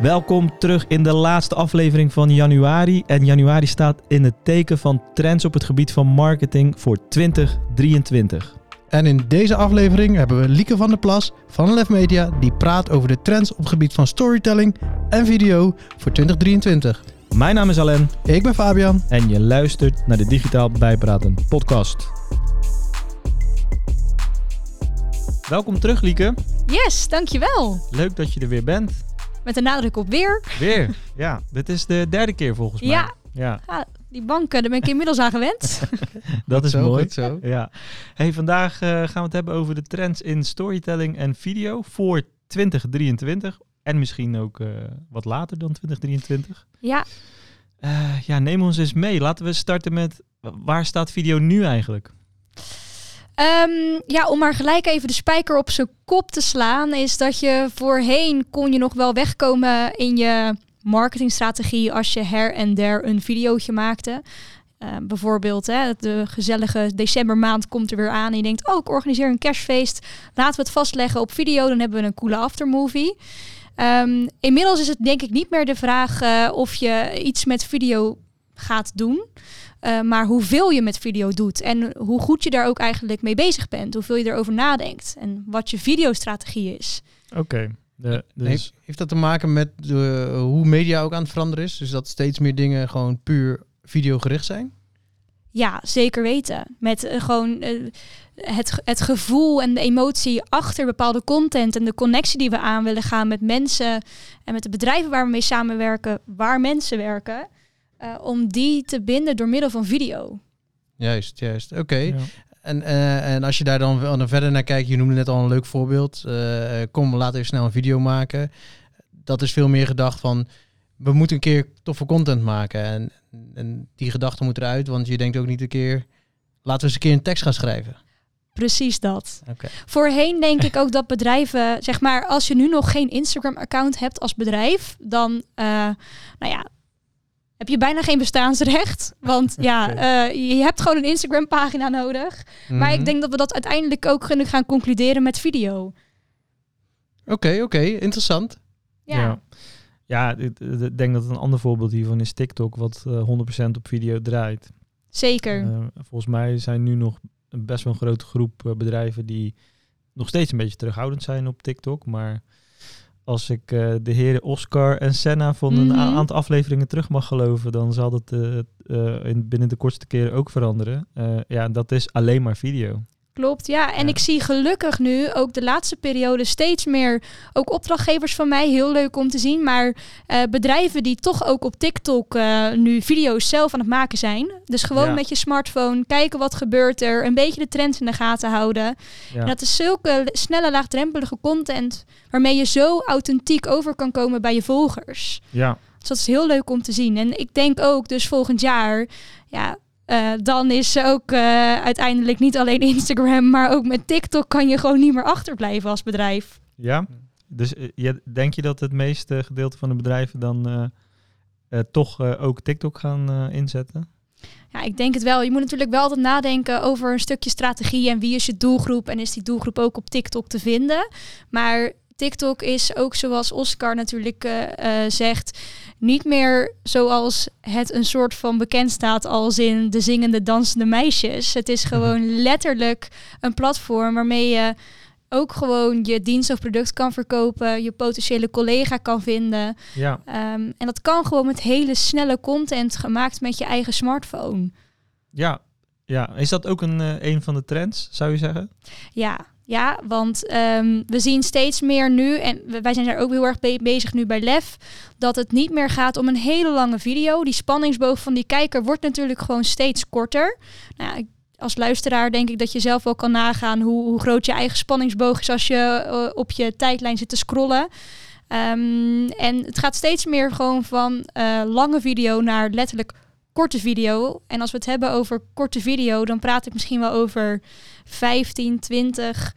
Welkom terug in de laatste aflevering van januari. En januari staat in het teken van trends op het gebied van marketing voor 2023. En in deze aflevering hebben we Lieke van der Plas van Lef Media die praat over de trends op het gebied van storytelling en video voor 2023. Mijn naam is Alain Ik ben Fabian. en je luistert naar de Digitaal Bijpraten podcast. Welkom terug, Lieke. Yes, dankjewel. Leuk dat je er weer bent. Met een nadruk op weer. Weer. Ja, dit is de derde keer volgens mij. Ja. Ja, Ja, die banken, daar ben ik inmiddels aan gewend. dat is zo, mooi. goed zo. Ja. Hey, vandaag eh, gaan we het hebben over de trends in storytelling en video voor 2023. En misschien ook eh, wat later dan 2023. ja, Eh, ja, neem ons eens mee. Laten we starten met waar staat video nu eigenlijk? Ehm, ja, om maar gelijk even de spijker op zijn kop te slaan, is dat je voorheen kon je nog wel wegkomen in je marketingstrategie als je her en der een videootje maakte. Eh, bijvoorbeeld, hè, de gezellige decembermaand komt er weer aan en je denkt, oh, ik organiseer een kerstfeest. Laten we het vastleggen op video, dan hebben we een coole aftermovie. Ehm, inmiddels is het denk ik niet meer de vraag eh, of je iets met video gaat doen. Uh, maar hoeveel je met video doet en hoe goed je daar ook eigenlijk mee bezig bent. Hoeveel je erover nadenkt en wat je videostrategie is. Oké. de Dus, Heeft, heeft dat te maken met de, hoe media ook aan het veranderen is? Dus dat steeds meer dingen gewoon puur videogericht zijn? Ja, zeker weten. Met uh, gewoon uh, het, het gevoel en de emotie achter bepaalde content en de connectie die we aan willen gaan met mensen en met de bedrijven waar we mee samenwerken, waar mensen werken. Uh, om die te binden door middel van video. Juist, juist. Oké. Okay. Ja. En, uh, en als je daar dan, verder naar kijkt, je noemde net al een leuk voorbeeld. Uh, kom, laten we snel een video maken. Dat is veel meer gedacht van, we moeten een keer toffe content maken. En, en die gedachte moet eruit, want je denkt ook niet een keer, laten we eens een keer een tekst gaan schrijven. Precies dat. Okay. Voorheen denk ik ook dat bedrijven, zeg maar, als je nu nog geen Instagram-account hebt als bedrijf, dan, uh, nou ja, heb je bijna geen bestaansrecht. Want ja, okay. uh, je hebt gewoon een Instagram-pagina nodig. Mm -hmm. Maar ik denk dat we dat uiteindelijk ook kunnen gaan concluderen met video. Oké, okay, oké, okay. interessant. Ja. ja. Ja, ik, ik denk dat een ander voorbeeld hiervan is TikTok, wat uh, 100% op video draait. Zeker. Uh, volgens mij zijn nu nog best wel een grote groep uh, bedrijven die nog steeds een beetje terughoudend zijn op TikTok. Maar als ik uh, de heren Oscar en Senna van een Mhm. aantal afleveringen terug mag geloven, dan zal dat uh, in, binnen de kortste keren ook veranderen. Ja, dat is alleen maar video. Klopt, ja. En Ja. ik zie gelukkig nu ook de laatste periode steeds meer ook opdrachtgevers van mij. Heel leuk om te zien. Maar eh, bedrijven die toch ook op TikTok eh, nu video's zelf aan het maken zijn. Dus gewoon Ja. met je smartphone kijken wat gebeurt er. Een beetje de trends in de gaten houden. Ja. En dat is zulke snelle, laagdrempelige content waarmee je zo authentiek over kan komen bij je volgers. ja. Dus dat is heel leuk om te zien. En ik denk ook dus volgend jaar, ja, eh, dan is ook eh, uiteindelijk niet alleen Instagram, maar ook met TikTok kan je gewoon niet meer achterblijven als bedrijf. Ja? Dus je, denk je dat het meeste gedeelte van de bedrijven dan toch ook TikTok gaan inzetten? Ja, ik denk het wel. Je moet natuurlijk wel altijd nadenken over een stukje strategie en wie is je doelgroep en is die doelgroep ook op TikTok te vinden. Maar TikTok is ook zoals Oscar natuurlijk eh, eh, zegt, niet meer zoals het een soort van bekend staat als in de zingende, dansende meisjes. Het is gewoon letterlijk een platform waarmee je ook gewoon je dienst of product kan verkopen, je potentiële collega kan vinden. Ja. Um, en dat kan gewoon met hele snelle content gemaakt met je eigen smartphone. Ja. ja. Is dat ook een, uh, een van de trends, zou je zeggen? Ja, ja, want um, we zien steeds meer nu, en wij zijn daar ook heel erg be bezig nu bij Lef, dat het niet meer gaat om een hele lange video. Die spanningsboog van die kijker wordt natuurlijk gewoon steeds korter. Nou, ja, als luisteraar denk ik dat je zelf wel kan nagaan hoe, hoe groot je eigen spanningsboog is als je uh, op je tijdlijn zit te scrollen. Um, en het gaat steeds meer gewoon van uh, lange video naar letterlijk korte video. En als we het hebben over korte video, dan praat ik misschien wel over 15, 20,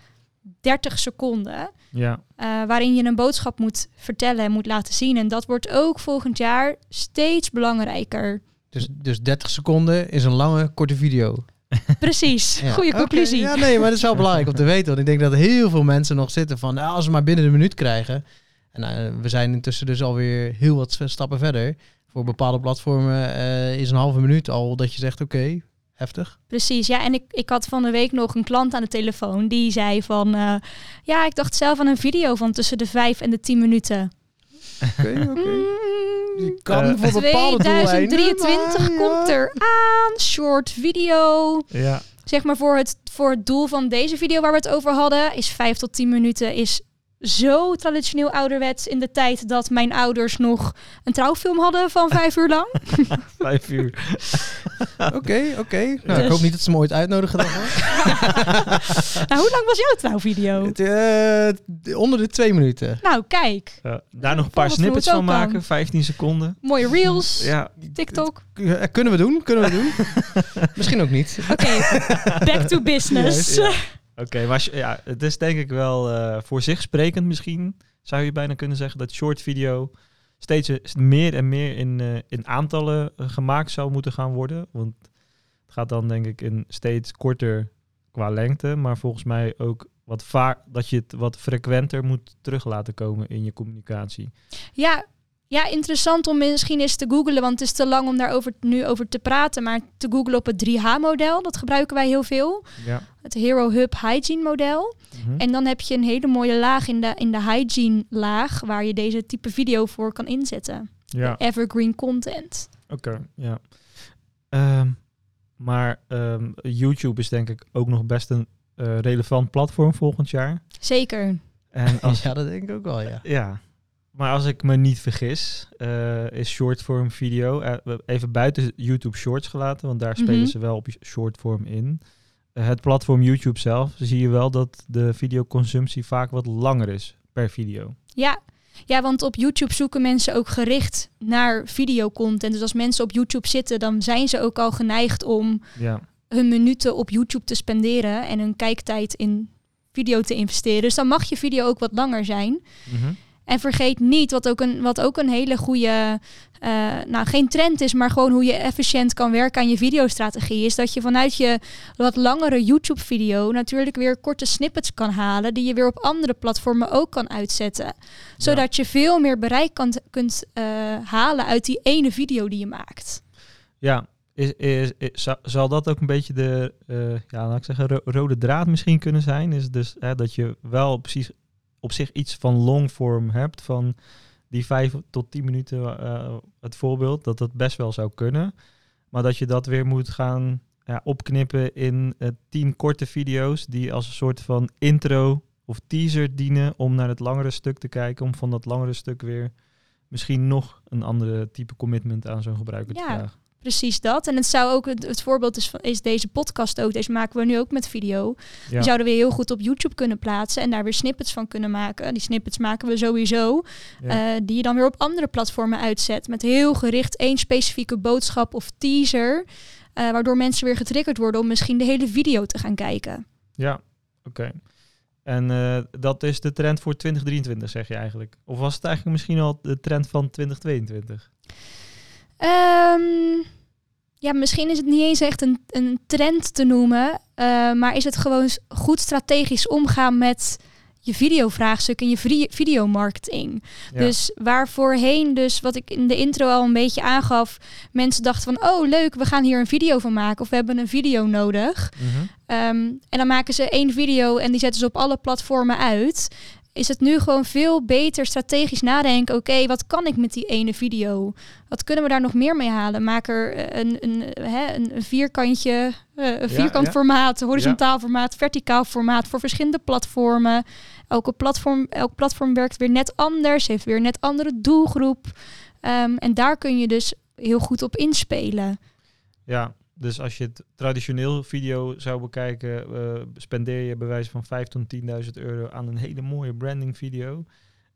30 seconden. Ja. Uh, waarin je een boodschap moet vertellen en moet laten zien. En dat wordt ook volgend jaar steeds belangrijker. Dus, dus 30 seconden is een lange, korte video. Precies, Ja. goede conclusie. Ja, nee, maar dat is wel belangrijk om te weten. Want ik denk dat heel veel mensen nog zitten van... nou, als we maar binnen de minuut krijgen... En we zijn intussen dus alweer heel wat stappen verder. Voor bepaalde platformen is een halve minuut al dat je zegt, oké, heftig. Precies, ja. En ik, ik had van de week nog een klant aan de telefoon die zei van... ja, ik dacht zelf aan een video van tussen de vijf en de tien minuten. Oké, oké. Mm, kan voor bepaalde 2023 komt er aan. Short video. Ja. Zeg maar voor het, voor het doel van deze video waar we het over hadden... is 5 tot 10 minuten is zo traditioneel ouderwets in de tijd dat mijn ouders nog een trouwfilm hadden van vijf uur lang. vijf uur. Oké, oké. Nou, Ik hoop dus- niet dat ze me ooit uitnodigen dan. nou, hoe lang was jouw trouwvideo? Uh, onder de twee minuten. Nou, kijk. daar nog een paar snippets van maken, 15 seconden. Mooie reels, ja. TikTok. Kunnen we doen, kunnen we doen. Misschien ook niet. Oké, back to business. Oké, maar ja, het is denk ik wel uh, voor zich sprekend misschien. Zou je bijna kunnen zeggen dat short video steeds meer en meer in, uh, in aantallen gemaakt zou moeten gaan worden. Want het gaat dan denk ik in steeds korter qua lengte, maar volgens mij ook wat vaak dat je het wat frequenter moet terug laten komen in je communicatie. Ja, ja, interessant om misschien eens te googlen, want het is te lang om daarover nu over te praten. Maar te googlen op het 3H-model, dat gebruiken wij heel veel. Ja. Het Hero Hub Hygiene-model. Mhm. En dan heb je een hele mooie laag in de, in de hygiene-laag, waar je deze type video voor kan inzetten. Ja. Evergreen content. Oké, ja. Ehm, maar ehm, YouTube is denk ik ook nog best een uh, relevant platform volgend jaar. Zeker. En als, ja, dat denk ik ook wel, ja. Ja, maar als ik me niet vergis, uh, is shortform video, uh, even buiten YouTube Shorts gelaten, want daar spelen mhm. ze wel op shortform in. Uh, het platform YouTube zelf zie je wel dat de videoconsumptie vaak wat langer is per video. Ja. ja, want op YouTube zoeken mensen ook gericht naar videocontent. Dus als mensen op YouTube zitten, dan zijn ze ook al geneigd om ja. hun minuten op YouTube te spenderen en hun kijktijd in video te investeren. Dus dan mag je video ook wat langer zijn. Mm en vergeet niet, wat ook een, wat ook een hele goede, uh, nou geen trend is, maar gewoon hoe je efficiënt kan werken aan je videostrategie, is dat je vanuit je wat langere YouTube-video natuurlijk weer korte snippets kan halen, die je weer op andere platformen ook kan uitzetten. Zodat je veel meer bereik kan, kunt uh, halen uit die ene video die je maakt. Ja, is, is, is, zal dat ook een beetje de, uh, ja, laat ik zeggen, rode draad misschien kunnen zijn? Is dus hè, dat je wel precies op zich iets van longform hebt, van die vijf tot tien minuten, uh, het voorbeeld, dat dat best wel zou kunnen. Maar dat je dat weer moet gaan ja, opknippen in uh, tien korte video's die als een soort van intro of teaser dienen om naar het langere stuk te kijken, om van dat langere stuk weer misschien nog een andere type commitment aan zo'n gebruiker te vragen. Precies dat. En het zou ook het, voorbeeld is, is deze podcast ook. Deze maken we nu ook met video. Ja. Die zouden we heel goed op YouTube kunnen plaatsen en daar weer snippets van kunnen maken. Die snippets maken we sowieso. Eh, die je dan weer op andere platformen uitzet. Met heel gericht één specifieke boodschap of teaser. Uh, waardoor mensen weer getriggerd worden om misschien de hele video te gaan kijken. Ja, oké. En uh, dat is de trend voor 2023, zeg je eigenlijk? Of was het eigenlijk misschien al de trend van 2022? Um, ja, misschien is het niet eens echt een, een trend te noemen, uh, maar is het gewoon goed strategisch omgaan met je videovraagstuk en je videomarketing. Ja. Dus waar voorheen, dus wat ik in de intro al een beetje aangaf, mensen dachten van, oh leuk, we gaan hier een video van maken of we hebben een video nodig. Mm -hmm. um, en dan maken ze één video en die zetten ze op alle platformen uit is het nu gewoon veel beter strategisch nadenken. Oké, wat kan ik met die ene video? Wat kunnen we daar nog meer mee halen? Maak er eh, een, een, hè, een vierkantje, uh, een vierkant formaat, horizontaal formaat, verticaal formaat voor verschillende platformen. Elke platform, elk platform werkt weer net anders, heeft weer een net andere doelgroep. Um, en daar kun je dus heel goed op inspelen. Ja, dus als je het traditioneel video zou bekijken, uh, spendeer je bij wijze van 5 tot 10.000 euro aan een hele mooie branding video.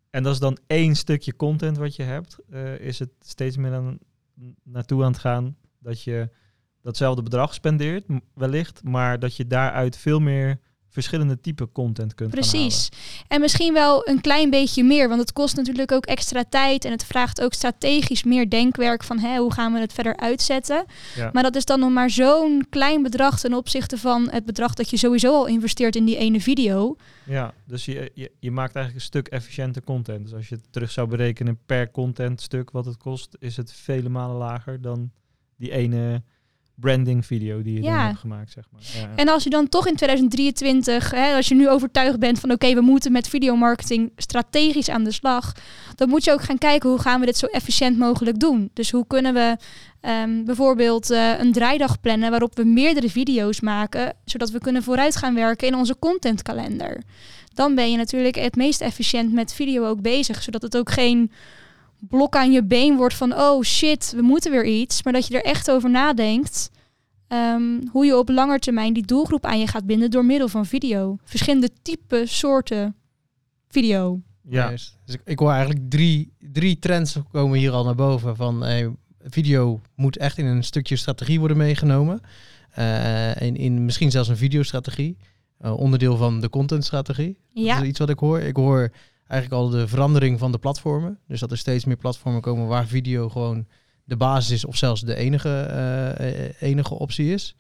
En dat is dan één stukje content wat je hebt. Uh, is het steeds meer aan, naartoe aan het gaan dat je datzelfde bedrag spendeert, wellicht, maar dat je daaruit veel meer verschillende type content kunt Precies. En misschien wel een klein beetje meer, want het kost natuurlijk ook extra tijd en het vraagt ook strategisch meer denkwerk van hè, hoe gaan we het verder uitzetten. Ja. Maar dat is dan nog maar zo'n klein bedrag ten opzichte van het bedrag dat je sowieso al investeert in die ene video. Ja, dus je, je, je maakt eigenlijk een stuk efficiënter content. Dus als je het terug zou berekenen per content stuk wat het kost, is het vele malen lager dan die ene branding video die je ja. hebt gemaakt, zeg maar. Ja. En als je dan toch in 2023, hè, als je nu overtuigd bent van oké, we moeten met videomarketing strategisch aan de slag, dan moet je ook gaan kijken hoe gaan we dit zo efficiënt mogelijk doen. Dus hoe kunnen we um, bijvoorbeeld uh, een draaidag plannen waarop we meerdere video's maken, zodat we kunnen vooruit gaan werken in onze contentkalender. Dan ben je natuurlijk het meest efficiënt met video ook bezig, zodat het ook geen blok aan je been wordt van oh shit, we moeten weer iets. Maar dat je er echt over nadenkt ehm, hoe je op lange termijn die doelgroep aan je gaat binden door middel van video. Verschillende typen, soorten video. Ja, dus ik, ik hoor eigenlijk drie, drie trends komen hier al naar boven. Van hey, video moet echt in een stukje strategie worden meegenomen. Uh, in, in misschien zelfs een videostrategie. Uh, onderdeel van de contentstrategie. Ja. Dat is iets wat ik hoor. Ik hoor eigenlijk al de verandering van de platformen. Dus dat er steeds meer platformen komen waar video gewoon de basis is of zelfs de enige, uh, enige optie is.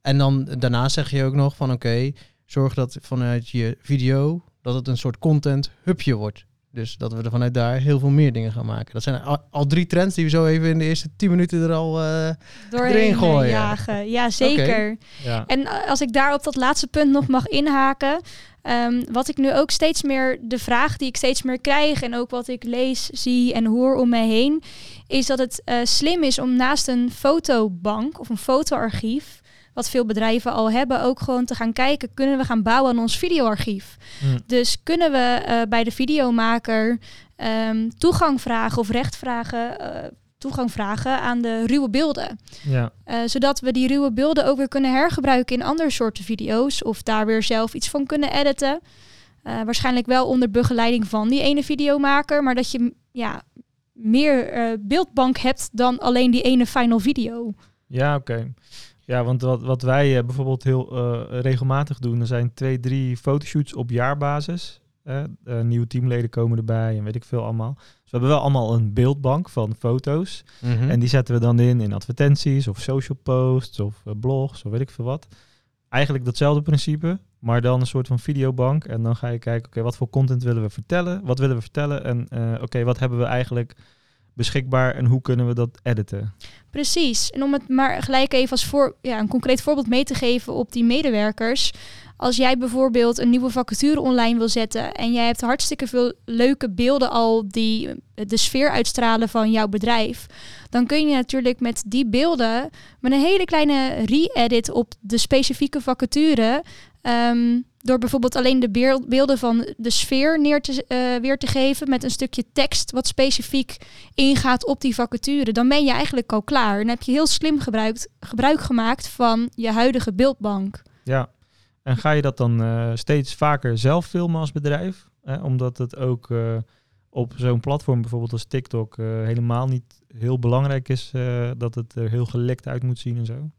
En dan daarna zeg je ook nog van oké, zorg dat vanuit je video dat het een soort content hubje wordt. Dus dat we er vanuit daar heel veel meer dingen gaan maken. Dat zijn al, drie trends die we zo even in de eerste tien minuten er al uh, doorheen gooien. Jagen. Ja, zeker. Ja. En als ik daar op dat laatste punt nog mag inhaken. Ehm, wat ik nu ook steeds meer, de vraag die ik steeds meer krijg en ook wat ik lees, zie en hoor om mij heen, is dat het uh, slim is om naast een fotobank of een fotoarchief, wat veel bedrijven al hebben, ook gewoon te gaan kijken, kunnen we gaan bouwen aan ons videoarchief? Hmm. Dus kunnen we uh, bij de videomaker um, toegang vragen of recht vragen uh, toegang vragen aan de ruwe beelden. Ja. Uh, zodat we die ruwe beelden ook weer kunnen hergebruiken in andere soorten video's. Of daar weer zelf iets van kunnen editen. Uh, waarschijnlijk wel onder begeleiding van die ene videomaker. Maar dat je ja, meer uh, beeldbank hebt dan alleen die ene final video. Ja, oké. Ja, want wat, wat wij bijvoorbeeld heel regelmatig doen, er zijn twee, drie fotoshoots op jaarbasis. nieuwe teamleden komen erbij en weet ik veel allemaal. Dus we hebben wel allemaal een beeldbank van foto's. Mhm. En die zetten we dan in in advertenties of social posts of uh, blogs of weet ik veel wat. Eigenlijk datzelfde principe, maar dan een soort van videobank. En dan ga je kijken, oké, wat voor content willen we vertellen? Wat willen we vertellen? En oké, wat hebben we eigenlijk beschikbaar en hoe kunnen we dat editen? Precies. En om het maar gelijk even als voor, ja, een concreet voorbeeld mee te geven op die medewerkers. Als jij bijvoorbeeld een nieuwe vacature online wil zetten en jij hebt hartstikke veel leuke beelden al die de sfeer uitstralen van jouw bedrijf, dan kun je natuurlijk met die beelden met een hele kleine re-edit op de specifieke vacature um, door bijvoorbeeld alleen de beelden van de sfeer neer te, uh, weer te geven met een stukje tekst wat specifiek ingaat op die vacature, dan ben je eigenlijk al klaar. En heb je heel slim gebruikt, gebruik gemaakt van je huidige beeldbank. Ja, en ga je dat dan uh, steeds vaker zelf filmen als bedrijf? Omdat het ook uh, op zo'n platform, bijvoorbeeld als TikTok, helemaal niet heel belangrijk is dat het er heel gelekt uit moet zien en zo?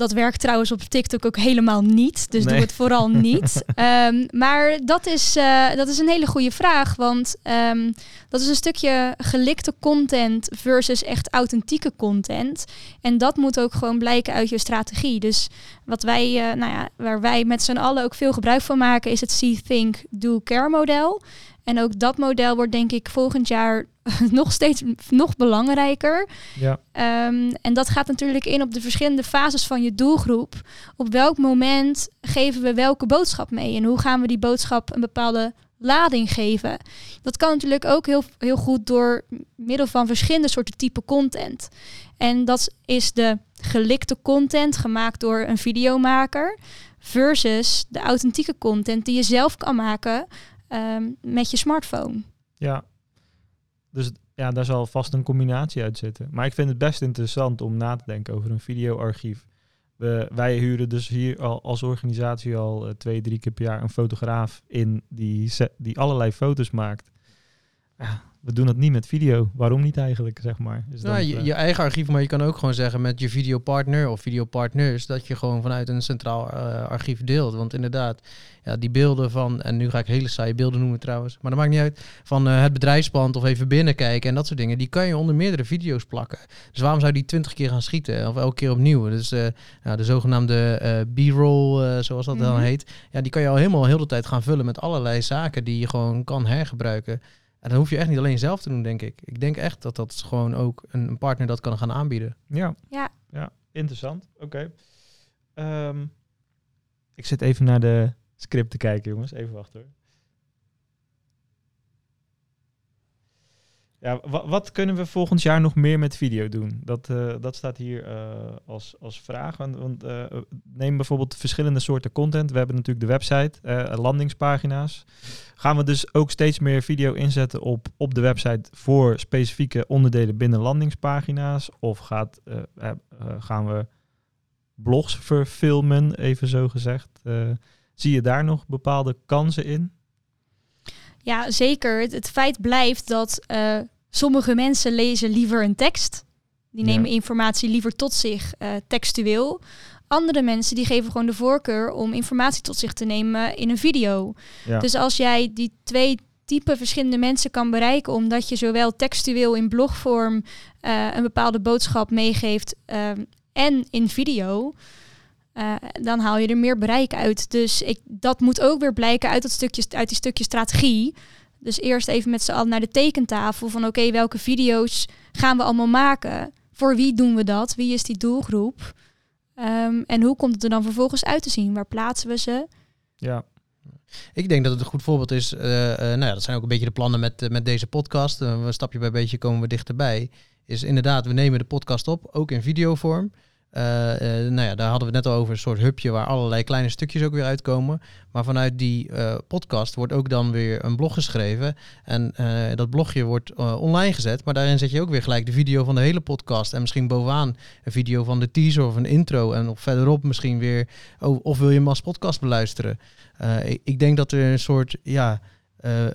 Dat werkt trouwens op TikTok ook helemaal niet. Dus doe het vooral niet. um, maar dat is, uh, dat is een hele goede vraag. Want um, dat is een stukje gelikte content versus echt authentieke content. En dat moet ook gewoon blijken uit je strategie. Dus wat wij, uh, nou ja, waar wij met z'n allen ook veel gebruik van maken, is het See, Think, Do, Care model. En ook dat model wordt denk ik volgend jaar nog steeds nog belangrijker. Ja. Um, en dat gaat natuurlijk in op de verschillende fases van je doelgroep. Op welk moment geven we welke boodschap mee? En hoe gaan we die boodschap een bepaalde lading geven? Dat kan natuurlijk ook heel, heel goed door middel van verschillende soorten type content. En dat is de gelikte content gemaakt door een videomaker versus de authentieke content die je zelf kan maken um, met je smartphone. Ja, dus ja, daar zal vast een combinatie uit zitten. Maar ik vind het best interessant om na te denken over een videoarchief. We, wij huren dus hier al als organisatie al uh, twee, drie keer per jaar een fotograaf in die, die allerlei foto's maakt. Ja, we doen het niet met video. Waarom niet eigenlijk, zeg maar? Dus nou, je, je, eigen archief, maar je kan ook gewoon zeggen met je videopartner of videopartners dat je gewoon vanuit een centraal archief deelt. Want inderdaad, ja, die beelden van, en nu ga ik hele saaie beelden noemen trouwens, maar dat maakt niet uit, van het bedrijfspand of even binnenkijken en dat soort dingen, die kan je onder meerdere video's plakken. Dus waarom zou die twintig keer gaan schieten of elke keer opnieuw? Dus nou, de zogenaamde B-roll, zoals dat dan mhm. heet, ja, die kan je al helemaal heel de tijd gaan vullen met allerlei zaken die je gewoon kan hergebruiken. En dat hoef je echt niet alleen zelf te doen, denk ik. Ik denk echt dat dat gewoon ook een, een partner dat kan gaan aanbieden. Ja, ja. ja interessant. Oké. Ehm, ik zit even naar de script te kijken, jongens. Even wachten hoor. Ja, wat kunnen we volgend jaar nog meer met video doen? Dat, uh, dat staat hier uh, als, als vraag. Want, want uh, neem bijvoorbeeld verschillende soorten content. We hebben natuurlijk de website, landingspagina's. Gaan we dus ook steeds meer video inzetten op, op de website voor specifieke onderdelen binnen landingspagina's? Of gaat, gaan we blogs verfilmen, even zo gezegd? zie je daar nog bepaalde kansen in? Ja, zeker. Het, het feit blijft dat uh, sommige mensen lezen liever een tekst. Die nemen informatie liever tot zich uh, textueel. Andere mensen die geven gewoon de voorkeur om informatie tot zich te nemen in een video. Ja. Dus als jij die twee type verschillende mensen kan bereiken, omdat je zowel textueel in blogvorm uh, een bepaalde boodschap meegeeft en in video, uh, dan haal je er meer bereik uit. Dus ik, dat moet ook weer blijken uit, dat stukje, uit die stukje strategie. Dus eerst even met z'n allen naar de tekentafel van oké, welke video's gaan we allemaal maken? Voor wie doen we dat? Wie is die doelgroep? Um, en hoe komt het er dan vervolgens uit te zien? Waar plaatsen we ze? Ja. Ik denk dat het een goed voorbeeld is. Uh, uh, nou ja, dat zijn ook een beetje de plannen met, met deze podcast. Uh, stapje bij beetje komen we dichterbij. Is inderdaad, we nemen de podcast op, ook in videovorm. Uh, nou ja, daar hadden we het net al over, een soort hubje waar allerlei kleine stukjes ook weer uitkomen. Maar vanuit die uh, podcast wordt ook dan weer een blog geschreven. En dat blogje wordt online gezet, maar daarin zet je ook weer gelijk de video van de hele podcast. En misschien bovenaan een video van de teaser of een intro. En of verderop misschien weer, oh, of wil je hem podcast beluisteren. Ik, ik, denk dat er een soort, ja...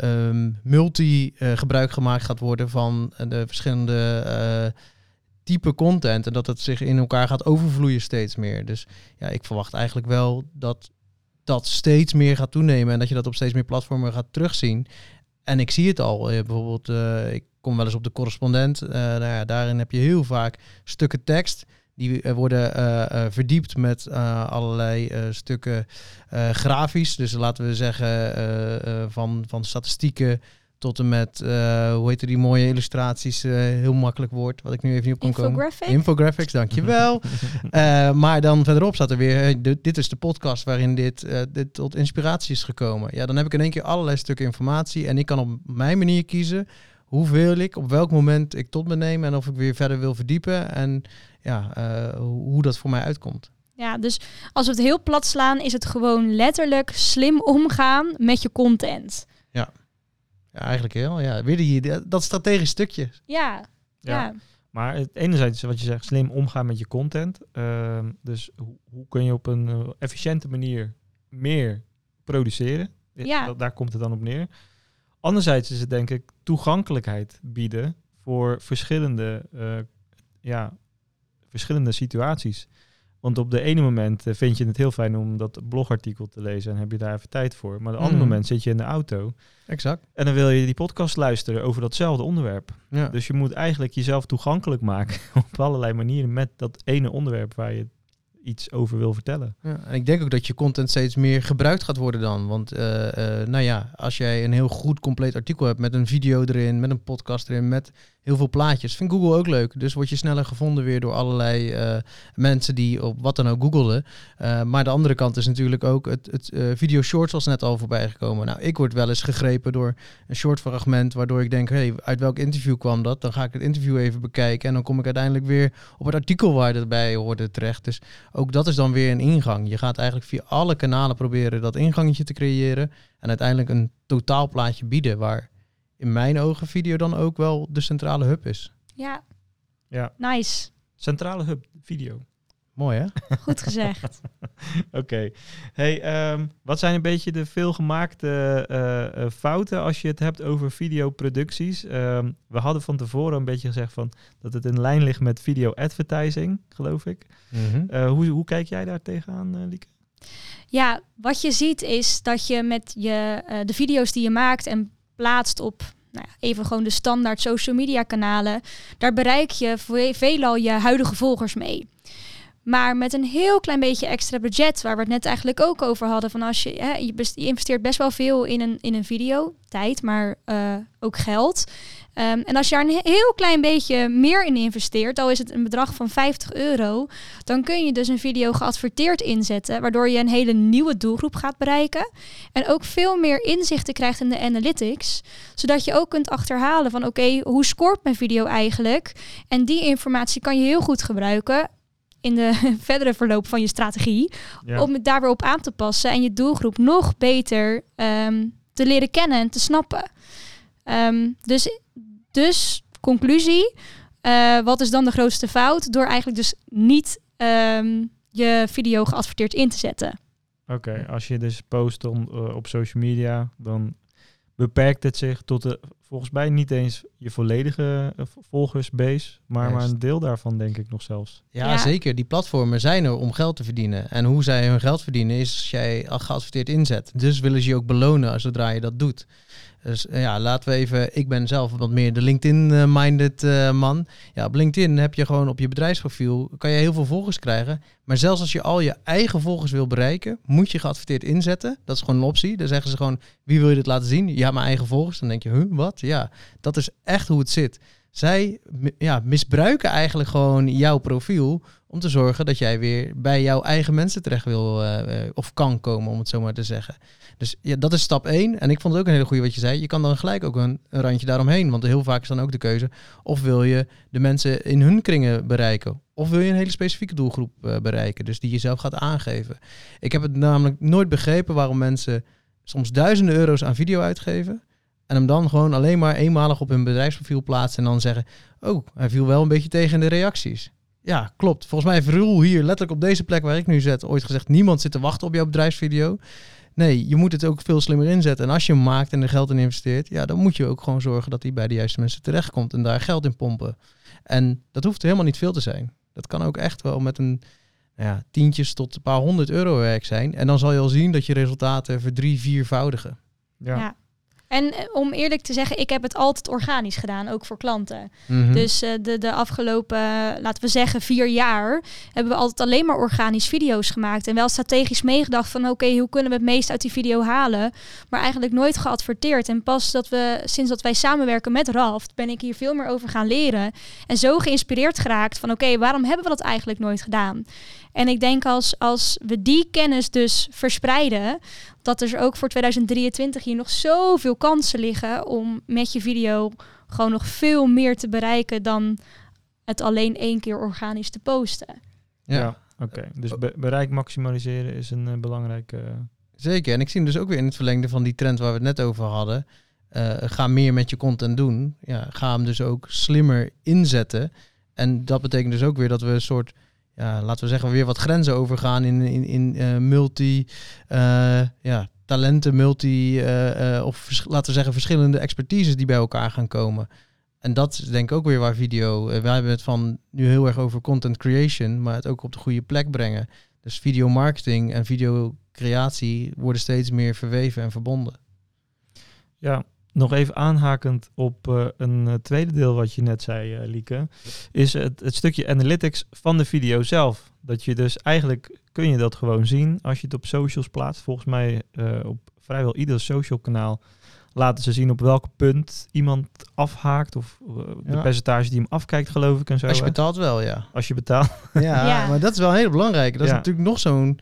Um, multi gebruik gemaakt gaat worden van de verschillende type content en dat het zich in elkaar gaat overvloeien steeds meer. Dus ja, ik verwacht eigenlijk wel dat dat steeds meer gaat toenemen en dat je dat op steeds meer platformen gaat terugzien. En ik zie het al, uh, bijvoorbeeld, uh, ik kom wel eens op de correspondent. Uh, nou ja, daarin heb je heel vaak stukken tekst. Die worden verdiept met allerlei stukken grafisch. Dus laten we zeggen van, van statistieken tot en met, uh, hoe heet die mooie illustraties, uh, heel makkelijk woord, wat ik nu even niet op kan komen. Infographics, dankjewel. uh, maar dan verderop staat er weer, dit is de podcast waarin dit, dit tot inspiratie is gekomen. Ja, dan heb ik in één keer allerlei stukken informatie en ik kan op mijn manier kiezen hoeveel ik, op welk moment ik tot me neem en of ik weer verder wil verdiepen en ja, hoe dat voor mij uitkomt. Ja, dus als we het heel plat slaan, is het gewoon letterlijk slim omgaan met je content. Ja. Ja, eigenlijk heel. Ja, weer die, dat strategisch stukje. Ja, ja. Maar het enerzijds wat je zegt, slim omgaan met je content. Uh, dus hoe, hoe, kun je op een uh, efficiënte manier meer produceren? Ja. daar komt het dan op neer. Anderzijds is het denk ik toegankelijkheid bieden voor verschillende, uh, ja, verschillende situaties. Want op de ene moment eh, vind je het heel fijn om dat blogartikel te lezen en heb je daar even tijd voor. Maar op de andere mhm. moment zit je in de auto. Exact. En dan wil je die podcast luisteren over datzelfde onderwerp. Ja. Dus je moet eigenlijk jezelf toegankelijk maken op allerlei manieren met dat ene onderwerp waar je iets over wil vertellen. Ja, en ik denk ook dat je content steeds meer gebruikt gaat worden dan. Want uh, uh, nou ja, als jij een heel goed compleet artikel hebt met een video erin, met een podcast erin, met heel veel plaatjes. Vindt Google ook leuk. Dus word je sneller gevonden weer door allerlei uh, mensen die op wat dan ook googelen. Uh, maar de andere kant is natuurlijk ook het, het uh, video shorts als net al voorbij gekomen. Nou, ik word wel eens gegrepen door een short fragment waardoor ik denk, hey, uit welk interview kwam dat? Dan ga ik het interview even bekijken en dan kom ik uiteindelijk weer op het artikel waar het bij hoorde terecht. Dus ook dat is dan weer een ingang. Je gaat eigenlijk via alle kanalen proberen dat ingangetje te creëren en uiteindelijk een totaalplaatje bieden waar in mijn ogen video dan ook wel de centrale hub is. Ja. Ja. Nice. Centrale hub, video. Mooi hè? Goed gezegd. Oké. Hey, ehm, wat zijn een beetje de veelgemaakte uh, fouten als je het hebt over videoproducties? Um, we hadden van tevoren een beetje gezegd van dat het in lijn ligt met video advertising, geloof ik. Mm hoe, hoe kijk jij daar tegenaan, uh, Lieke? Ja, wat je ziet is dat je met je, de video's die je maakt en plaatst op nou ja, even gewoon de standaard social media kanalen, daar bereik je veelal je huidige volgers mee. Maar met een heel klein beetje extra budget, waar we het net eigenlijk ook over hadden, van als je, hè, je, investeert best wel veel in een, in een video, tijd, maar uh, ook geld. Um, en als je daar een heel klein beetje meer in investeert, al is het een bedrag van 50 euro, dan kun je dus een video geadverteerd inzetten, waardoor je een hele nieuwe doelgroep gaat bereiken. En ook veel meer inzichten krijgt in de analytics, zodat je ook kunt achterhalen van oké, hoe scoort mijn video eigenlijk? En die informatie kan je heel goed gebruiken in de verdere verloop van je strategie. Om het daar weer op aan te passen en je doelgroep nog beter um, te leren kennen en te snappen. Um, dus, dus, conclusie. Uh, wat is dan de grootste fout? Door eigenlijk dus niet um, je video geadverteerd in te zetten. Oké, als je dus post om, uh, op social media, dan beperkt het zich tot de, volgens mij niet eens je volledige uh, volgersbase, maar, maar een deel daarvan denk ik nog zelfs. Ja, zeker. Die platformen zijn er om geld te verdienen. En hoe zij hun geld verdienen is als jij al geadverteerd inzet. Dus willen ze je ook belonen zodra je dat doet. Dus eh, ja, laten we even. Ik ben zelf wat meer de LinkedIn-minded uh, man. Ja, op LinkedIn heb je gewoon op je bedrijfsprofiel. kan je heel veel volgers krijgen. Maar zelfs als je al je eigen volgers wil bereiken. moet je geadverteerd inzetten. Dat is gewoon een optie. Dan zeggen ze gewoon: wie wil je dit laten zien? Ja, mijn eigen volgers. Dan denk je: huh, wat? Ja, dat is echt hoe het zit. Zij ja, misbruiken eigenlijk gewoon jouw profiel om te zorgen dat jij weer bij jouw eigen mensen terecht wil uh, of kan komen, om het zo maar te zeggen. Dus ja, dat is stap 1. En ik vond het ook een hele goede wat je zei. Je kan dan gelijk ook een, randje daaromheen. Want heel vaak is dan ook de keuze. Of wil je de mensen in hun kringen bereiken? Of wil je een hele specifieke doelgroep uh, bereiken? Dus die je zelf gaat aangeven. Ik heb het namelijk nooit begrepen waarom mensen soms duizenden euro's aan video uitgeven. En hem dan gewoon alleen maar eenmalig op hun bedrijfsprofiel plaatsen. En dan zeggen: Oh, hij viel wel een beetje tegen in de reacties. Ja, klopt. Volgens mij heeft Roel hier letterlijk op deze plek waar ik nu zit ooit gezegd: niemand zit te wachten op jouw bedrijfsvideo. Nee, je moet het ook veel slimmer inzetten. En als je hem maakt en er geld in investeert, ja, dan moet je ook gewoon zorgen dat hij bij de juiste mensen terechtkomt en daar geld in pompen. En dat hoeft helemaal niet veel te zijn. Dat kan ook echt wel met een nou ja, tientjes tot een paar honderd euro werk zijn. En dan zal je al zien dat je resultaten verdrie, viervoudigen. Ja. ja. En eh, om eerlijk te zeggen, ik heb het altijd organisch gedaan, ook voor klanten. Mhm. Dus uh, de, de afgelopen, laten we zeggen, vier jaar hebben we altijd alleen maar organisch video's gemaakt. En wel strategisch meegedacht van oké, hoe kunnen we het meest uit die video halen? Maar eigenlijk nooit geadverteerd. En pas dat we, sinds dat wij samenwerken met Raft, ben ik hier veel meer over gaan leren. En zo geïnspireerd geraakt van oké, waarom hebben we dat eigenlijk nooit gedaan? En ik denk als, als we die kennis dus verspreiden, dat er ook voor 2023 hier nog zoveel kansen liggen om met je video gewoon nog veel meer te bereiken dan het alleen één keer organisch te posten. Ja, oké. Dus bereik maximaliseren is een uh, belangrijke. Zeker. En ik zie hem dus ook weer in het verlengde van die trend waar we het net over hadden. Uh, ga meer met je content doen. Ja, ga hem dus ook slimmer inzetten. En dat betekent dus ook weer dat we een soort ja, laten we zeggen, weer wat grenzen overgaan in, in, in uh, multi, uh, ja, talenten, multi, uh, of laten we zeggen, verschillende expertises die bij elkaar gaan komen. En dat is denk ik ook weer waar video, wij hebben het van nu heel erg over content creation, maar het ook op de goede plek brengen. Dus video marketing en videocreatie worden steeds meer verweven en verbonden. Ja, nog even aanhakend op een tweede deel wat je net zei, Lieke, is het, het, stukje analytics van de video zelf. Dat je dus eigenlijk kun je dat gewoon zien als je het op socials plaatst. Volgens mij op vrijwel ieder social kanaal laten ze zien op welk punt iemand afhaakt of de percentage die hem afkijkt, geloof ik en zo. Als je betaalt wel, ja. Als je betaalt. Ja, ja. maar dat is wel heel belangrijk. Dat is natuurlijk nog zo'n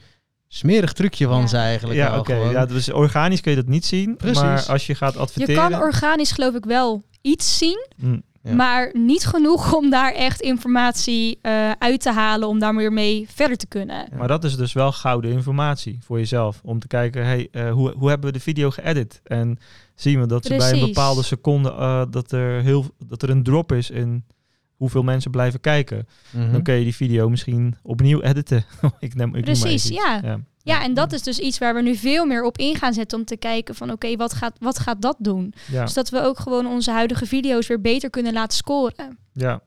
smerig trucje van ze eigenlijk. Ja, oké. Ja, dus organisch kun je dat niet zien. Precies. Maar als je gaat adverteren... Je kan organisch geloof ik wel iets zien. Mm, maar niet genoeg om daar echt informatie uh, uit te halen om daar weer mee verder te kunnen. Maar dat is dus wel gouden informatie voor jezelf. Om te kijken, hey, uh, hoe, hoe hebben we de video geëdit? En zien we dat ze bij een bepaalde seconde uh, dat, er heel, dat er een drop is in hoeveel mensen blijven kijken. Mhm. Dan kun je die video misschien opnieuw editen. ik neem, ik noem maar Precies, ja. Ja, en dat is dus iets waar we nu veel meer op in gaan zetten om te kijken van oké, wat, gaat, wat gaat dat doen? Ja. Dus dat we ook gewoon onze huidige video's weer beter kunnen laten scoren. Ja,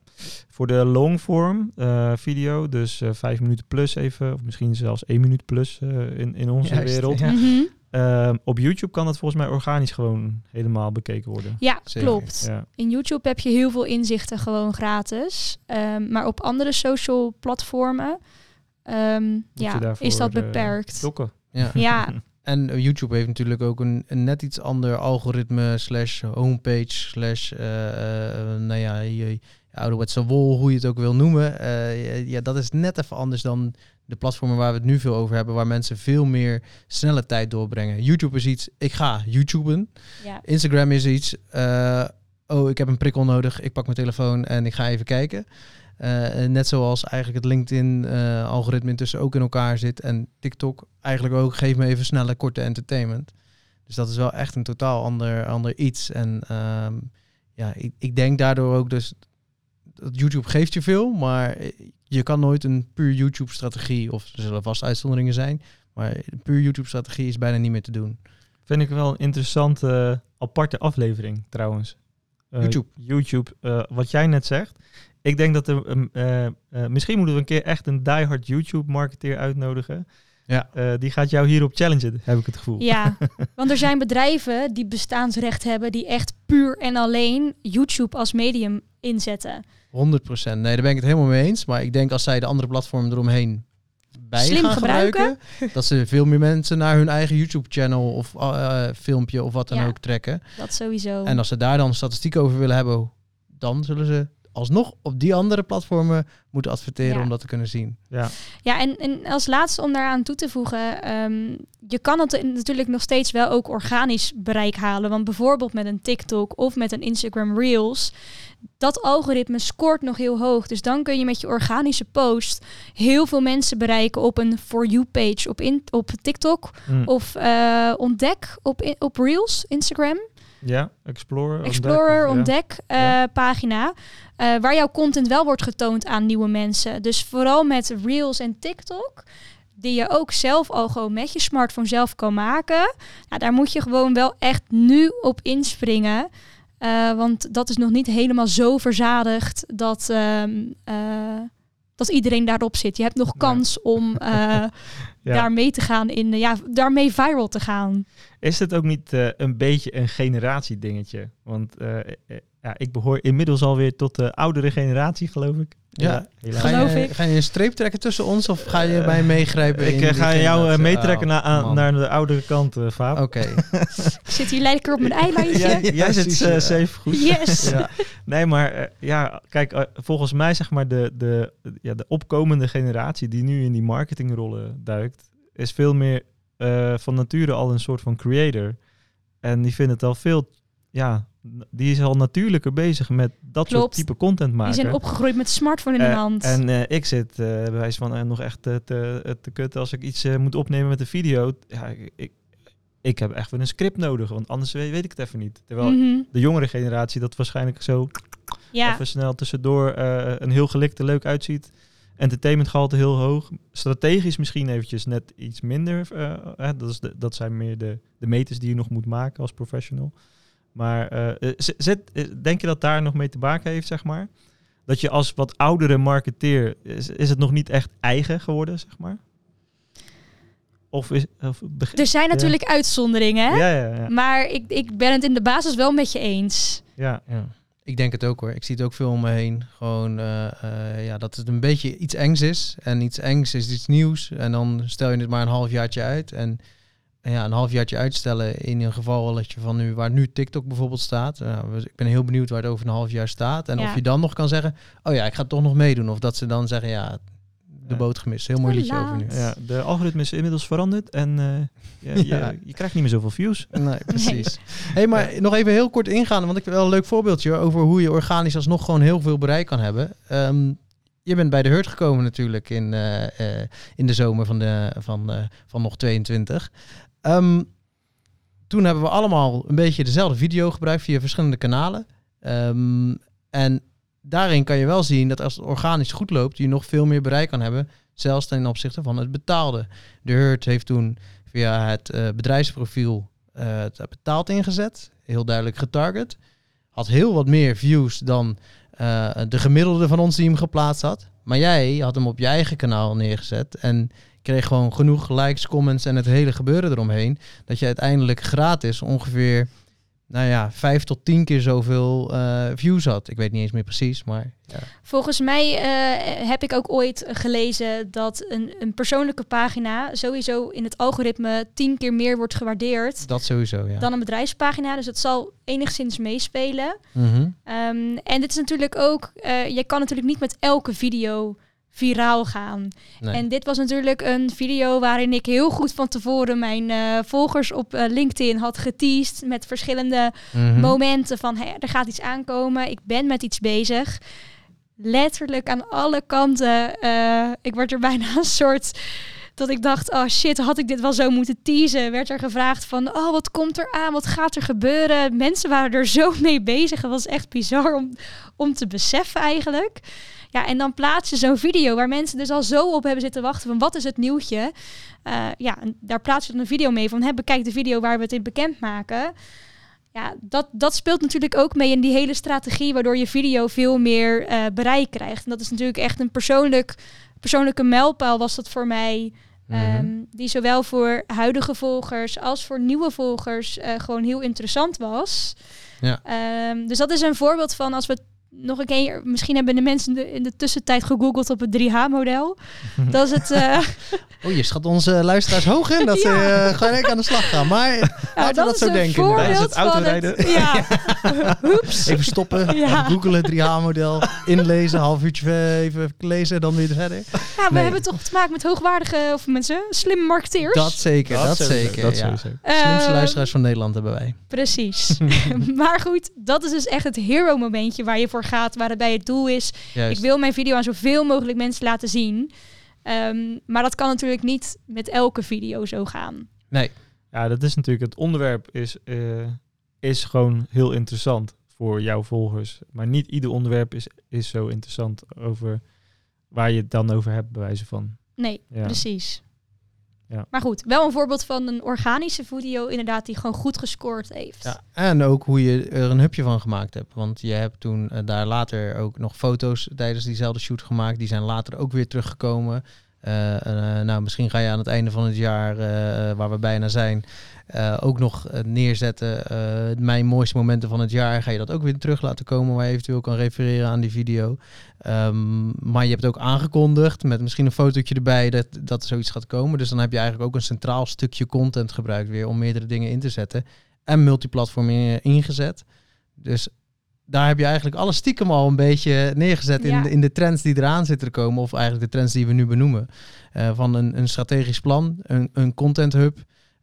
voor de longform eh video, dus eh, vijf minuten plus even, of misschien zelfs één minuut plus eh, in, in onze Juist, wereld. Ja. Mhm. Ehm, op YouTube kan dat volgens mij organisch gewoon helemaal bekeken worden. Ja, Zeker. klopt. Ja, In YouTube heb je heel veel inzichten gewoon gratis. Ehm, maar op andere social platformen ehm, ja, is dat eh, beperkt. dokken. Ja. Ja, En eh, YouTube heeft natuurlijk ook een, een net iets ander algoritme slash homepage slash eh, nou ja, je, je ouderwetse wol, hoe je het ook wil noemen. Eh, ja, dat is net even anders dan de platformen waar we het nu veel over hebben, waar mensen veel meer snelle tijd doorbrengen. YouTube is iets, ik ga YouTuben. ja. Instagram is iets, eh, oh, ik heb een prikkel nodig, ik pak mijn telefoon en ik ga even kijken. Eh, net zoals eigenlijk het LinkedIn-algoritme intussen ook in elkaar zit. En TikTok eigenlijk ook, geef me even snelle, korte entertainment. Dus dat is wel echt een totaal ander, ander iets. En ehm, ja, ik, ik denk daardoor ook dus... Dat YouTube geeft je veel, maar je kan nooit een puur YouTube-strategie... of er zullen vast uitzonderingen zijn... maar een puur YouTube-strategie is bijna niet meer te doen. Vind ik wel een interessante, aparte aflevering trouwens. Eh, YouTube. YouTube, eh, wat jij net zegt. Ik denk dat er, um, eh, eh, misschien moeten we een keer echt een diehard YouTube-marketeer uitnodigen. Ja. Eh, die gaat jou hierop challengen, heb ik het gevoel. ja, want er zijn bedrijven die bestaansrecht hebben, die echt puur en alleen YouTube als medium inzetten. 100 procent. Nee, daar ben ik het helemaal mee eens. Maar ik denk als zij de andere platformen eromheen bij Slim gaan gebruiken. gebruiken, dat ze veel meer mensen naar hun eigen YouTube-channel of eh, filmpje of wat dan Ja. ook trekken. Dat sowieso. En als ze daar dan statistieken over willen hebben, dan zullen ze alsnog op die andere platformen moeten adverteren Ja. om dat te kunnen zien. Ja, Ja, en, en als laatste om daaraan toe te voegen, ehm, je kan het natuurlijk nog steeds wel ook organisch bereik halen. Want bijvoorbeeld met een TikTok of met een Instagram Reels, dat algoritme scoort nog heel hoog. Dus dan kun je met je organische post heel veel mensen bereiken op een For You page op, in, op TikTok. Mm. Of eh, ontdek op, in- op Reels, Instagram. Ja Explorer. Explorer, ontdek, ontdek eh, pagina. eh, waar jouw content wel wordt getoond aan nieuwe mensen. Dus vooral met Reels en TikTok. Die je ook zelf al gewoon met je smartphone zelf kan maken. Nou, daar moet je gewoon wel echt nu op inspringen. Eh, want dat is nog niet helemaal zo verzadigd dat, ehm, eh, dat iedereen daarop zit. Je hebt nog Nee. kans om eh, Ja. daar mee te gaan in, ja, daarmee viral te gaan. Is het ook niet eh, een beetje een generatiedingetje? Want eh, eh, ja, ik behoor inmiddels alweer tot de oudere generatie, geloof ik. Ja. helaas. Ga Geloof je, ik. ga je een streep trekken tussen ons of ga je mij meegrijpen? Ik in eh, ga jou eh, generatie? meetrekken Oh, naar, naar de oudere kant, eh Vaap. Oké. Ik zit hier lekker op mijn eilandje. Jij, Ja, jij zit eh, safe goed. Yes. Ja. Nee, maar eh, ja, kijk, eh, volgens mij zeg maar de, de, ja, de opkomende generatie die nu in die marketingrollen duikt, is veel meer eh, van nature al een soort van creator. En die vindt het al veel, ja, die is al natuurlijker bezig met dat soort type content maken. Die zijn opgegroeid met de smartphone in hun Eh, hand. En eh, ik zit eh bij wijze van eh, nog echt te, te, te kut als ik iets moet opnemen met een video. Ja, ik, ik, heb echt wel een script nodig, want anders weet, weet ik het even niet. Terwijl Mhm. de jongere generatie dat waarschijnlijk zo Ja, even snel tussendoor een heel gelikte leuk uitziet. Entertainmentgehalte heel hoog. Strategisch misschien eventjes net iets minder. dat, is de, dat zijn meer de, de meters die je nog moet maken als professional. Maar eh, eh, eh, denk je dat daar nog mee te maken heeft, zeg maar? Dat je als wat oudere marketeer, is, is het nog niet echt eigen geworden, zeg maar? Of is... Of er zijn natuurlijk uitzonderingen, hè? ja, ja, ja, maar ik, ik ben het in de basis wel met je eens. ja. Ja. Ik denk het ook hoor. Ik zie het ook veel om me heen. Gewoon eh, eh, ja, dat het een beetje iets engs is. En iets engs is iets nieuws. En dan stel je het maar een halfjaartje uit. En, en ja, een halfjaartje uitstellen in een gevalletje van nu, waar nu TikTok bijvoorbeeld staat. Nou, ik ben heel benieuwd waar het over een half jaar staat. En Ja. of je dan nog kan zeggen, oh ja, ik ga toch nog meedoen. Of dat ze dan zeggen, ja, de Ja. boot gemist. Heel mooi liedje over nu. ja, de algoritme is inmiddels veranderd en eh, je, Ja. je, je krijgt niet meer zoveel views. Nee, precies. Hey, maar nog even heel kort ingaan, want ik heb wel een leuk voorbeeldje over hoe je organisch alsnog gewoon heel veel bereik kan hebben. Ehm, je bent bij de Hurt gekomen natuurlijk in, eh, eh, in de zomer van, de, van, eh, van nog 22. Ehm, toen hebben we allemaal een beetje dezelfde video gebruikt via verschillende kanalen. Ehm, en daarin kan je wel zien dat als het organisch goed loopt, je nog veel meer bereik kan hebben. Zelfs ten opzichte van het betaalde. De Hurt heeft toen via het uh, bedrijfsprofiel uh, het betaald ingezet. Heel duidelijk getarget. Had heel wat meer views dan uh, de gemiddelde van ons die hem geplaatst had. Maar jij had hem op je eigen kanaal neergezet. En kreeg gewoon genoeg likes, comments en het hele gebeuren eromheen. Dat je uiteindelijk gratis ongeveer nou ja, vijf tot tien keer zoveel uh, views had. Ik weet niet eens meer precies, maar... Ja. Volgens mij uh, heb ik ook ooit gelezen dat een, een persoonlijke pagina sowieso in het algoritme tien keer meer wordt gewaardeerd. Dat sowieso, ja. Dan een bedrijfspagina, dus dat zal enigszins meespelen. Mm -hmm. um, en dit is natuurlijk ook, uh, je kan natuurlijk niet met elke video viraal gaan. Nee. En dit was natuurlijk een video waarin ik heel goed van tevoren mijn uh, volgers op uh, LinkedIn had geteased met verschillende mm -hmm. momenten van hey, er gaat iets aankomen, ik ben met iets bezig. Letterlijk aan alle kanten. Uh, ik word er bijna een soort dat ik dacht, oh shit, had ik dit wel zo moeten teasen? Werd er gevraagd van, oh wat komt er aan? Wat gaat er gebeuren? Mensen waren er zo mee bezig. Het was echt bizar om, om te beseffen eigenlijk. Ja, en dan plaats je zo'n video waar mensen dus al zo op hebben zitten wachten van wat is het nieuwtje. Uh, ja, en daar plaats je dan een video mee van, hè, bekijk de video waar we het in bekendmaken. Ja, dat, dat speelt natuurlijk ook mee in die hele strategie, waardoor je video veel meer uh, bereik krijgt. En dat is natuurlijk echt een persoonlijk, persoonlijke mijlpaal was dat voor mij. Mm -hmm. um, die zowel voor huidige volgers als voor nieuwe volgers uh, gewoon heel interessant was. Ja. Um, dus dat is een voorbeeld van als we nog een keer, misschien hebben de mensen in de, in de tussentijd gegoogeld op het 3H-model. dat is het. Uh... Oh, je schat onze luisteraars hoog in dat ja. ze uh, gewoon aan de slag gaan. Maar ja, laten we dat zo denken. Tijdens het autorijden. Het, ja. Even stoppen, ja. googelen, 3H-model, inlezen, half uurtje even lezen, dan weer verder. Ja, we nee. hebben toch te maken met hoogwaardige of mensen, slimme marketeers. Dat zeker, dat, dat zeker. Dat ja. Slimste uh, luisteraars van Nederland hebben wij. Precies. maar goed, dat is dus echt het hero-momentje waar je voor gaat, waarbij het doel is, Juist. ik wil mijn video aan zoveel mogelijk mensen laten zien. Um, maar dat kan natuurlijk niet met elke video zo gaan. Nee. Ja, dat is natuurlijk het onderwerp is, uh, is gewoon heel interessant voor jouw volgers. Maar niet ieder onderwerp is, is zo interessant over waar je het dan over hebt, bij wijze van. Nee, ja. precies. Ja. Maar goed, wel een voorbeeld van een organische video inderdaad die gewoon goed gescoord heeft. Ja, en ook hoe je er een hupje van gemaakt hebt. Want je hebt toen uh, daar later ook nog foto's tijdens diezelfde shoot gemaakt. Die zijn later ook weer teruggekomen. Uh, uh, nou, misschien ga je aan het einde van het jaar, waar we bijna zijn, ook nog neerzetten. mijn mooiste momenten van het jaar. Ga je dat ook weer terug laten komen, waar je eventueel kan refereren aan die video. Um, maar je hebt ook aangekondigd met misschien een fotootje erbij dat, dat er zoiets gaat komen. Dus dan heb je eigenlijk ook een centraal stukje content gebruikt weer om meerdere dingen in te zetten. En multiplatform ingezet. Dus daar heb je eigenlijk alles stiekem al een beetje neergezet in, de, in de trends die eraan zitten te komen. Of eigenlijk de trends die we nu benoemen. Uh, van een, een strategisch plan, een, een content hub.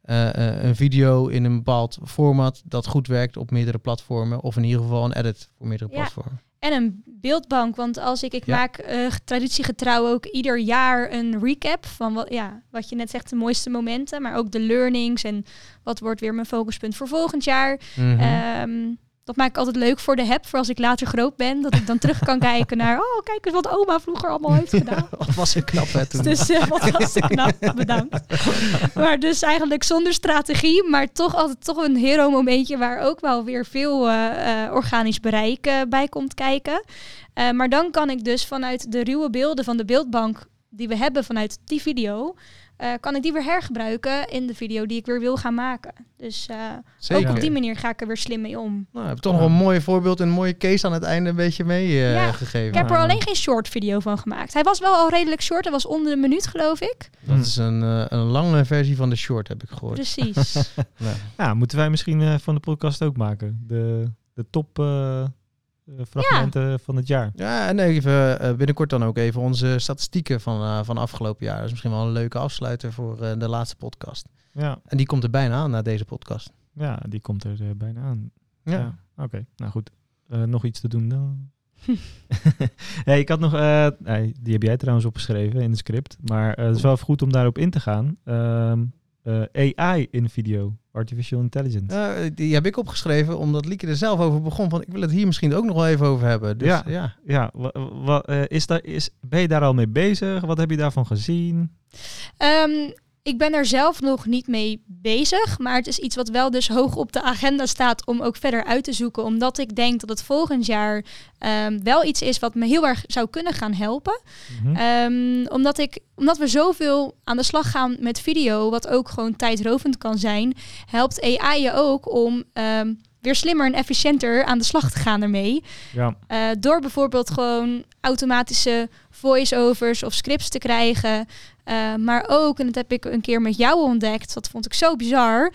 Uh, uh, een video in een bepaald format dat goed werkt op meerdere platformen. Of in ieder geval een edit voor meerdere ja. platformen. En een beeldbank, want als ik, ik ja. maak uh, traditiegetrouw ook ieder jaar een recap van wat, ja, wat je net zegt, de mooiste momenten, maar ook de learnings en wat wordt weer mijn focuspunt voor volgend jaar. Mm -hmm. um, dat maak ik altijd leuk voor de heb, voor als ik later groot ben. Dat ik dan terug kan kijken naar, oh kijk eens wat oma vroeger allemaal heeft gedaan. wat was ze knap hè toen. Dus uh, wat was ze knap, bedankt. maar dus eigenlijk zonder strategie, maar toch altijd toch een hero momentje waar ook wel weer veel uh, uh, organisch bereik bij komt kijken. maar dan kan ik dus vanuit de ruwe beelden van de beeldbank die we hebben vanuit die video... Uh, kan ik die weer hergebruiken in de video die ik weer wil gaan maken. Dus uh, ook op die manier ga ik er weer slim mee om. Nou, heb je toch nog een mooi voorbeeld en een mooie case aan het einde een beetje meegegeven. Uh, ja, ik heb er alleen geen short video van gemaakt. Hij was wel al redelijk short. Hij was onder een minuut, geloof ik. Dat is een, een lange versie van de short, heb ik gehoord. Precies. ja. ja. moeten wij misschien van de podcast ook maken. De, de top fragmenten ja. van het jaar. Ja, en even uh, binnenkort dan ook even onze statistieken van, uh, van afgelopen jaar. Dat is misschien wel een leuke afsluiter voor uh, de laatste podcast. Ja. En die komt er bijna aan na deze podcast. Ja, die komt er bijna aan. Ja. ja. Oké, okay. nou goed. nog iets te doen dan? hey, ik had nog, nee, die heb jij trouwens opgeschreven in het script, maar het is wel goed om daarop in te gaan. Um, AI in video. Artificial intelligence. Uh, die heb ik opgeschreven omdat Lieke er zelf over begon. Van ik wil het hier misschien ook nog wel even over hebben. Dus, ja, ja. ja. Wat, uh, is daar, is, ben je daar al mee bezig? Wat heb je daarvan gezien? Um, ik ben er zelf nog niet mee bezig, maar het is iets wat wel dus hoog op de agenda staat om ook verder uit te zoeken. Omdat ik denk dat het volgend jaar um, wel iets is wat me heel erg zou kunnen gaan helpen. Mm um, omdat, ik, omdat we zoveel aan de slag gaan met video, wat ook gewoon tijdrovend kan zijn, helpt AI je ook om um, weer slimmer en efficiënter aan de slag te gaan ermee. Ja. Uh, door bijvoorbeeld gewoon automatische voice-overs of scripts te krijgen. Uh, maar ook, en dat heb ik een keer met jou ontdekt, dat vond ik zo bizar,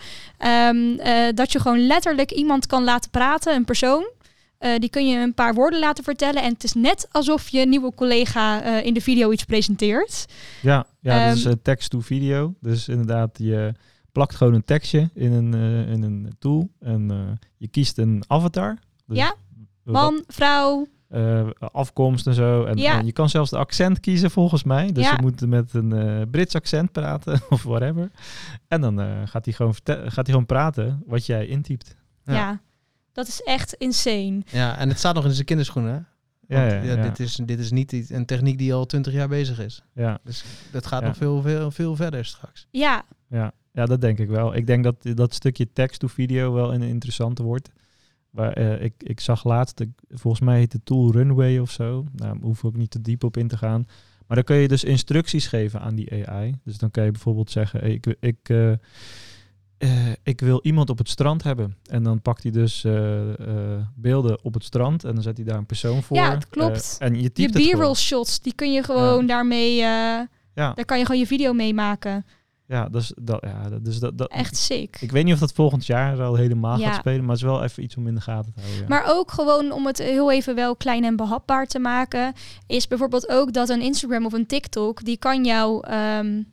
um, uh, dat je gewoon letterlijk iemand kan laten praten, een persoon. Uh, die kun je een paar woorden laten vertellen. En het is net alsof je nieuwe collega in de video iets presenteert. Ja, ja um, dat is text-to-video. Dus inderdaad, je plakt gewoon een tekstje in een, in een tool. En je kiest een avatar. Dus ja, man, vrouw, uh, afkomst en zo. En, ja. en, je kan zelfs de accent kiezen volgens mij. Dus ja. je moet met een uh, Brits accent praten of whatever. En dan uh, gaat hij gewoon, gaat hij gewoon praten wat jij intypt. Ja. ja. dat is echt insane. Ja, en het staat nog in zijn kinderschoenen. Ja, ja, ja, Dit, is, dit is niet een techniek die al twintig jaar bezig is. Ja. Dus dat gaat nog veel, veel, veel verder straks. Ja. Ja, ja, dat denk ik wel. Ik denk dat dat stukje tekst to video wel een interessante wordt. Waar, uh, ik, ik zag laatst, volgens mij heet de tool Runway of zo. Nou, hoef ik ook niet te diep op in te gaan. Maar dan kun je dus instructies geven aan die AI. Dus dan kan je bijvoorbeeld zeggen, hey, ik, ik, uh, uh, ik wil iemand op het strand hebben. En dan pakt hij dus beelden op het strand en dan zet hij daar een persoon voor. Ja, het klopt. en je Je b-roll shots, die kun je gewoon ja. daarmee, ja. daar kan je gewoon je video mee maken. Ja, dus dat, ja, dus dat, dat, echt sick. Ik weet niet of dat volgend jaar al helemaal gaat spelen, maar het is wel even iets om in de gaten te houden. Ja. Maar ook gewoon om het heel even wel klein en behapbaar te maken, is bijvoorbeeld ook dat een Instagram of een TikTok, die kan jouw um,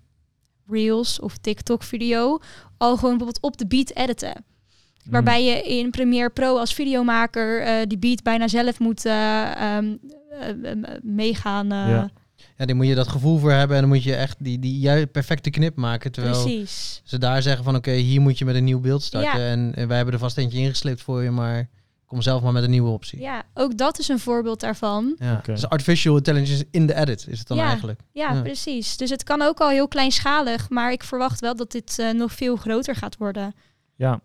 Reels of TikTok video al gewoon bijvoorbeeld op de beat editen. Waarbij je in Premiere Pro als videomaker uh, die beat bijna zelf moet uh, um, uh, meegaan. Ja ja, die moet je dat gevoel voor hebben en dan moet je echt die, die juist perfecte knip maken. Terwijl Precies. ze daar zeggen van oké, hier moet je met een nieuw beeld starten. En, wij hebben er vast eentje ingesleept voor je, maar kom zelf maar met een nieuwe optie. Ja, ook dat is een voorbeeld daarvan. Ja. Dus artificial intelligence in de edit is het dan eigenlijk. Ja, precies. Dus het kan ook al heel kleinschalig, maar ik verwacht wel dat dit uh, nog veel groter gaat worden. Ja,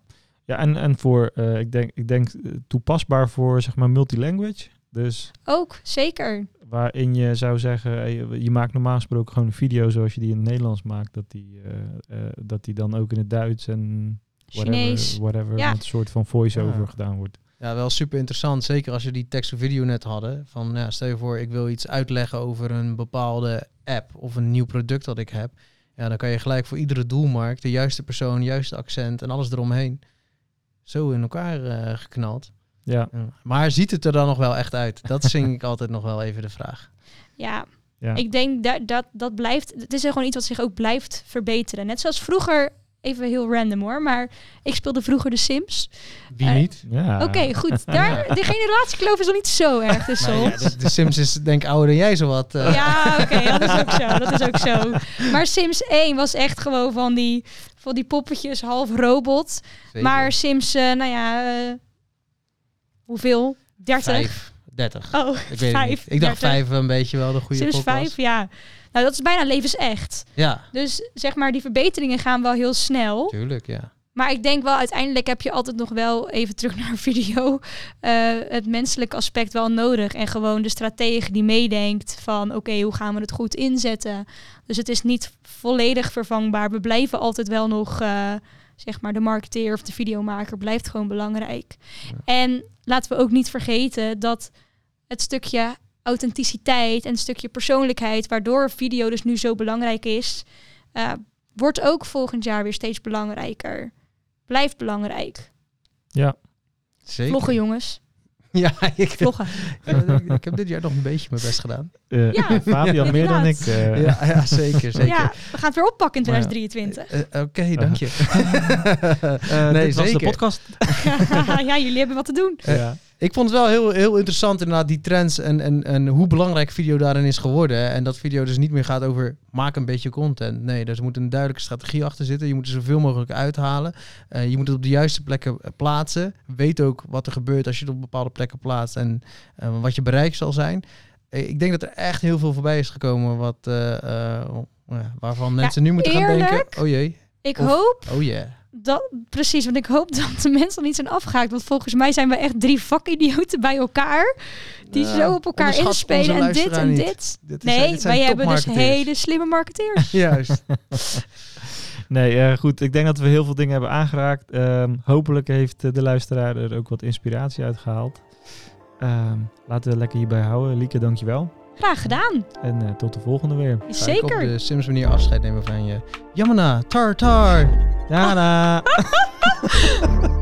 ja en, en voor, uh, ik denk, ik denk eh, toepasbaar voor zeg maar multilanguage. Dus ook, zeker waarin je zou zeggen, je maakt normaal gesproken gewoon een video zoals je die in het Nederlands maakt, dat die, uh, uh, dat die dan ook in het Duits en whatever, whatever met een soort van voice-over ja. gedaan wordt. Ja, wel super interessant. Zeker als je die tekst of video net hadden. Van ja, stel je voor, ik wil iets uitleggen over een bepaalde app of een nieuw product dat ik heb. Ja, dan kan je gelijk voor iedere doelmarkt de juiste persoon, juiste accent en alles eromheen zo in elkaar uh, geknald. Ja. Maar ziet het er dan nog wel echt uit? Dat zing ik altijd nog wel even de vraag. Ja, ja. ik denk dat, dat dat blijft. Het is gewoon iets wat zich ook blijft verbeteren. Net zoals vroeger. Even heel random hoor, maar ik speelde vroeger de Sims. Wie uh, niet? Ja. Oké, goed. Daar, de generatiekloof is nog niet zo erg. Dus ja, de, de, Sims is denk ik ouder dan jij zo wat. Uh. Ja, oké, okay, dat is ook zo. Dat is ook zo. Maar Sims 1 was echt gewoon van die, van die poppetjes, half robot. Zeker. Maar Sims, uh, nou ja, Hoeveel? 30? 5, 30. Oh, ik weet 5, niet. Ik dacht 5 een beetje wel de goede Sims 5, ja. Nou, dat is bijna levensecht. Ja. Dus zeg maar, die verbeteringen gaan wel heel snel. Tuurlijk, ja. Maar ik denk wel, uiteindelijk heb je altijd nog wel, even terug naar video, uh, het menselijke aspect wel nodig. En gewoon de stratege die meedenkt van, oké, okay, hoe gaan we het goed inzetten? Dus het is niet volledig vervangbaar. We blijven altijd wel nog... Uh, zeg maar de marketeer of de videomaker blijft gewoon belangrijk. En laten we ook niet vergeten dat het stukje authenticiteit en het stukje persoonlijkheid, waardoor video dus nu zo belangrijk is, uh, wordt ook volgend jaar weer steeds belangrijker. Blijft belangrijk. Ja, zeker. Vloggen jongens. Ja, ik, Vloggen. ik heb dit jaar nog een beetje mijn best gedaan. Uh, ja, Fabian, meer dan ik. Uh. Ja, ja, zeker, zeker. Ja, we gaan het weer oppakken in 2023. Uh, Oké, okay, dank je. nee, dit zeker. was de podcast. ja, jullie hebben wat te doen. ja. Ik vond het wel heel, heel interessant inderdaad, die trends en, en, en hoe belangrijk video daarin is geworden. En dat video dus niet meer gaat over maak een beetje content. Nee, er moet een duidelijke strategie achter zitten. Je moet er zoveel mogelijk uithalen. Uh, je moet het op de juiste plekken eh, plaatsen. Weet ook wat er gebeurt als je het op bepaalde plekken plaatst en uh, wat je bereik zal zijn. Ik denk dat er echt heel veel voorbij is gekomen wat, waarvan mensen nu moeten gaan denken, oh jee. Ik hoop oh yeah dat, precies, want ik hoop dat de mensen niet zijn afgehaakt. Want volgens mij zijn we echt drie vakidioten bij elkaar. Die zo op elkaar inspelen en dit en dit. dit nee, wij hebben dus hele slimme marketeers. Juist. nee, uh, goed. Ik denk dat we heel veel dingen hebben aangeraakt. Um, hopelijk heeft de luisteraar er ook wat inspiratie uit gehaald. Um, laten we lekker hierbij houden. Lieke, dankjewel. Graag gedaan. En uh, tot de volgende weer. Zeker. Ga ik op de Sims manier afscheid nemen van je. Yamana, tar tar. Yamana.